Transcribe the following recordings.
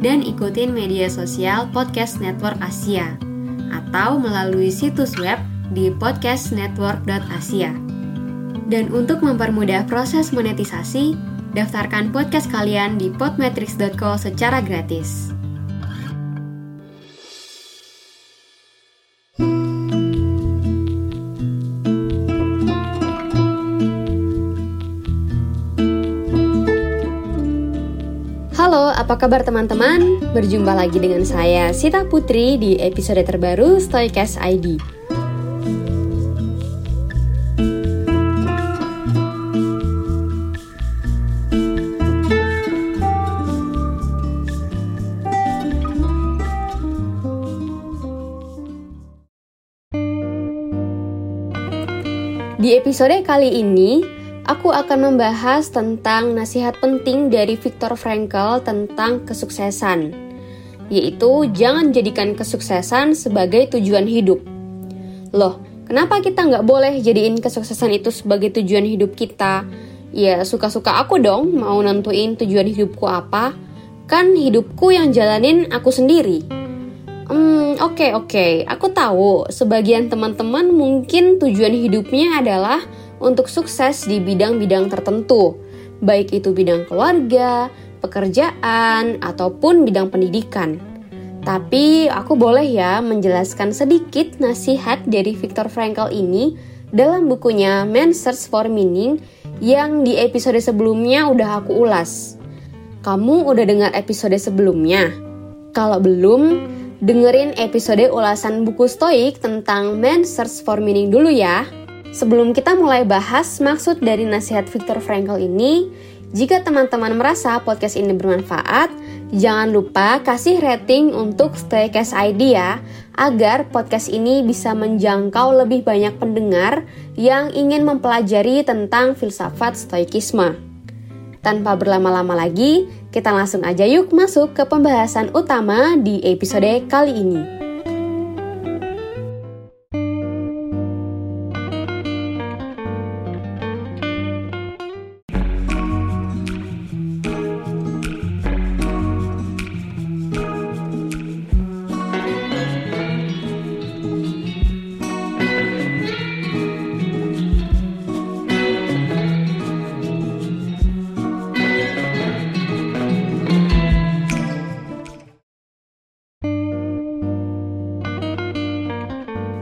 dan ikutin media sosial Podcast Network Asia atau melalui situs web di podcastnetwork.asia. Dan untuk mempermudah proses monetisasi, daftarkan podcast kalian di podmetrics.co secara gratis. Halo, apa kabar teman-teman? Berjumpa lagi dengan saya Sita Putri di episode terbaru Stoicast ID. Di episode kali ini, aku akan membahas tentang nasihat penting dari Viktor Frankl tentang kesuksesan, yaitu jangan jadikan kesuksesan sebagai tujuan hidup. Loh, kenapa kita nggak boleh jadiin kesuksesan itu sebagai tujuan hidup kita? Ya, suka-suka aku dong mau nentuin tujuan hidupku apa. Kan hidupku yang jalanin aku sendiri. Hmm, oke okay, oke. Okay. Aku tahu sebagian teman-teman mungkin tujuan hidupnya adalah untuk sukses di bidang-bidang tertentu, baik itu bidang keluarga, pekerjaan, ataupun bidang pendidikan. Tapi aku boleh ya menjelaskan sedikit nasihat dari Viktor Frankl ini dalam bukunya Man's Search for Meaning yang di episode sebelumnya udah aku ulas. Kamu udah dengar episode sebelumnya? Kalau belum, dengerin episode ulasan buku Stoik tentang Man Search for Meaning dulu ya. Sebelum kita mulai bahas maksud dari nasihat Viktor Frankl ini, jika teman-teman merasa podcast ini bermanfaat, jangan lupa kasih rating untuk Stoikes ID ya, agar podcast ini bisa menjangkau lebih banyak pendengar yang ingin mempelajari tentang filsafat Stoikisme. Tanpa berlama-lama lagi, kita langsung aja yuk masuk ke pembahasan utama di episode kali ini.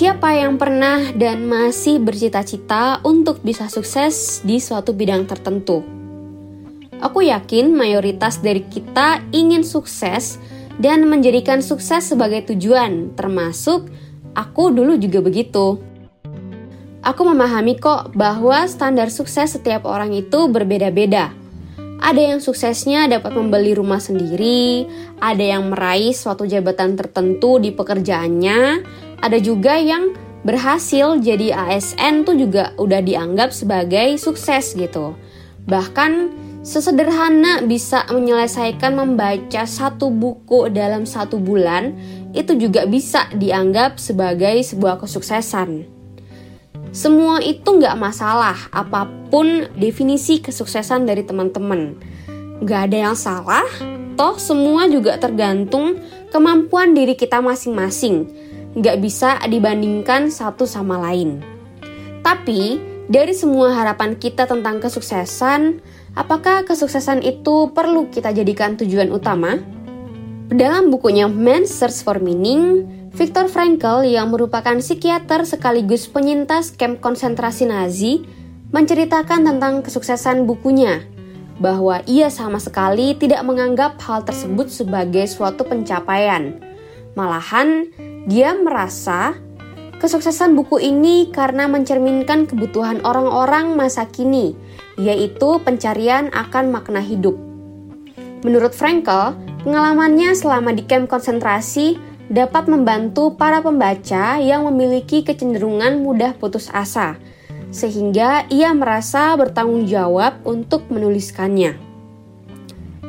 Siapa yang pernah dan masih bercita-cita untuk bisa sukses di suatu bidang tertentu? Aku yakin mayoritas dari kita ingin sukses dan menjadikan sukses sebagai tujuan, termasuk aku dulu juga begitu. Aku memahami kok bahwa standar sukses setiap orang itu berbeda-beda. Ada yang suksesnya dapat membeli rumah sendiri, ada yang meraih suatu jabatan tertentu di pekerjaannya, ada juga yang berhasil jadi ASN tuh juga udah dianggap sebagai sukses gitu. Bahkan sesederhana bisa menyelesaikan membaca satu buku dalam satu bulan itu juga bisa dianggap sebagai sebuah kesuksesan. Semua itu nggak masalah, apa pun definisi kesuksesan dari teman-teman. Nggak ada yang salah, toh semua juga tergantung kemampuan diri kita masing-masing nggak bisa dibandingkan satu sama lain. Tapi, dari semua harapan kita tentang kesuksesan, apakah kesuksesan itu perlu kita jadikan tujuan utama? Dalam bukunya Man's Search for Meaning, Viktor Frankl yang merupakan psikiater sekaligus penyintas kamp konsentrasi Nazi menceritakan tentang kesuksesan bukunya bahwa ia sama sekali tidak menganggap hal tersebut sebagai suatu pencapaian. Malahan, dia merasa kesuksesan buku ini karena mencerminkan kebutuhan orang-orang masa kini, yaitu pencarian akan makna hidup. Menurut Frankel, pengalamannya selama di kamp konsentrasi dapat membantu para pembaca yang memiliki kecenderungan mudah putus asa, sehingga ia merasa bertanggung jawab untuk menuliskannya.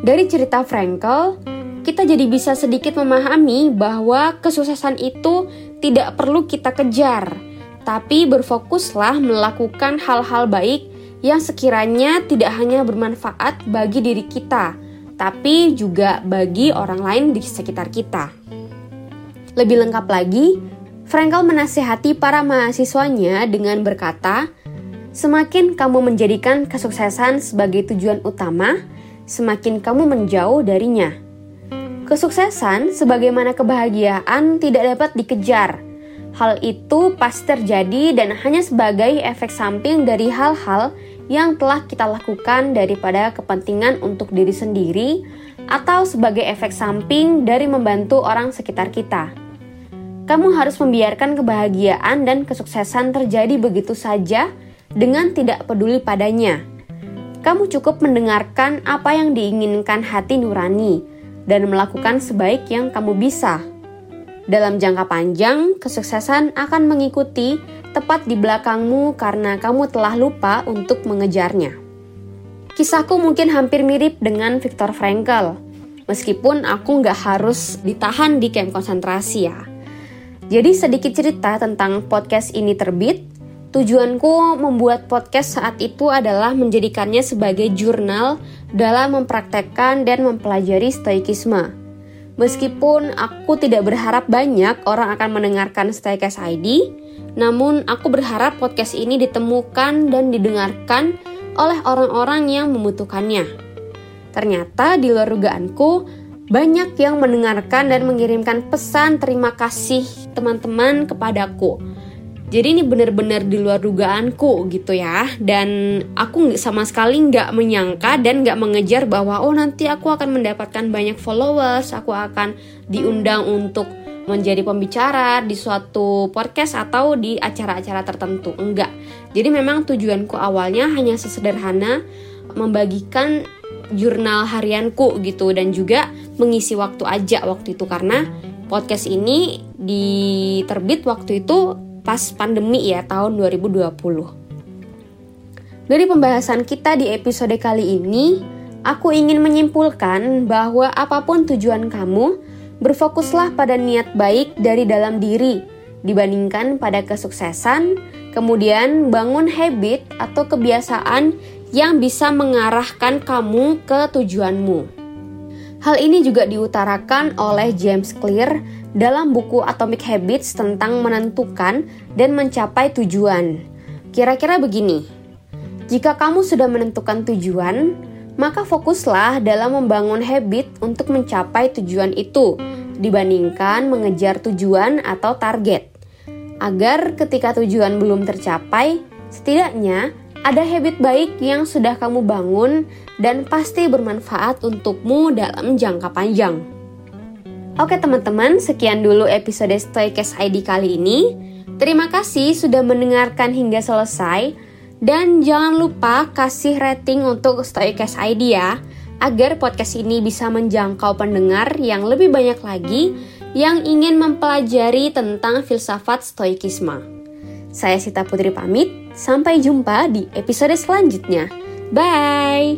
Dari cerita Frankel, kita jadi bisa sedikit memahami bahwa kesuksesan itu tidak perlu kita kejar, tapi berfokuslah melakukan hal-hal baik yang sekiranya tidak hanya bermanfaat bagi diri kita, tapi juga bagi orang lain di sekitar kita. Lebih lengkap lagi, Frankel menasihati para mahasiswanya dengan berkata, "Semakin kamu menjadikan kesuksesan sebagai tujuan utama, semakin kamu menjauh darinya." Kesuksesan, sebagaimana kebahagiaan, tidak dapat dikejar. Hal itu pasti terjadi dan hanya sebagai efek samping dari hal-hal yang telah kita lakukan daripada kepentingan untuk diri sendiri atau sebagai efek samping dari membantu orang sekitar kita. Kamu harus membiarkan kebahagiaan dan kesuksesan terjadi begitu saja dengan tidak peduli padanya. Kamu cukup mendengarkan apa yang diinginkan hati nurani dan melakukan sebaik yang kamu bisa. Dalam jangka panjang, kesuksesan akan mengikuti tepat di belakangmu karena kamu telah lupa untuk mengejarnya. Kisahku mungkin hampir mirip dengan Viktor Frankl, meskipun aku nggak harus ditahan di camp konsentrasi ya. Jadi sedikit cerita tentang podcast ini terbit. Tujuanku membuat podcast saat itu adalah menjadikannya sebagai jurnal dalam mempraktekkan dan mempelajari stoikisme. Meskipun aku tidak berharap banyak orang akan mendengarkan Stoikes ID, namun, aku berharap podcast ini ditemukan dan didengarkan oleh orang-orang yang membutuhkannya. Ternyata di luar dugaanku, banyak yang mendengarkan dan mengirimkan pesan terima kasih teman-teman kepadaku. Jadi ini benar-benar di luar dugaanku gitu ya Dan aku sama sekali nggak menyangka dan nggak mengejar bahwa Oh nanti aku akan mendapatkan banyak followers Aku akan diundang untuk menjadi pembicara di suatu podcast atau di acara-acara tertentu. Enggak. Jadi memang tujuanku awalnya hanya sesederhana membagikan jurnal harianku gitu dan juga mengisi waktu aja waktu itu karena podcast ini diterbit waktu itu pas pandemi ya tahun 2020. Dari pembahasan kita di episode kali ini, aku ingin menyimpulkan bahwa apa pun tujuan kamu, Berfokuslah pada niat baik dari dalam diri dibandingkan pada kesuksesan, kemudian bangun habit atau kebiasaan yang bisa mengarahkan kamu ke tujuanmu. Hal ini juga diutarakan oleh James Clear dalam buku Atomic Habits tentang menentukan dan mencapai tujuan. Kira-kira begini, jika kamu sudah menentukan tujuan, maka fokuslah dalam membangun habit untuk mencapai tujuan itu dibandingkan mengejar tujuan atau target. Agar ketika tujuan belum tercapai, setidaknya ada habit baik yang sudah kamu bangun dan pasti bermanfaat untukmu dalam jangka panjang. Oke teman-teman, sekian dulu episode Stoikes ID kali ini. Terima kasih sudah mendengarkan hingga selesai. Dan jangan lupa kasih rating untuk Stoikes ID ya agar podcast ini bisa menjangkau pendengar yang lebih banyak lagi yang ingin mempelajari tentang filsafat stoikisme. Saya Sita Putri pamit, sampai jumpa di episode selanjutnya. Bye!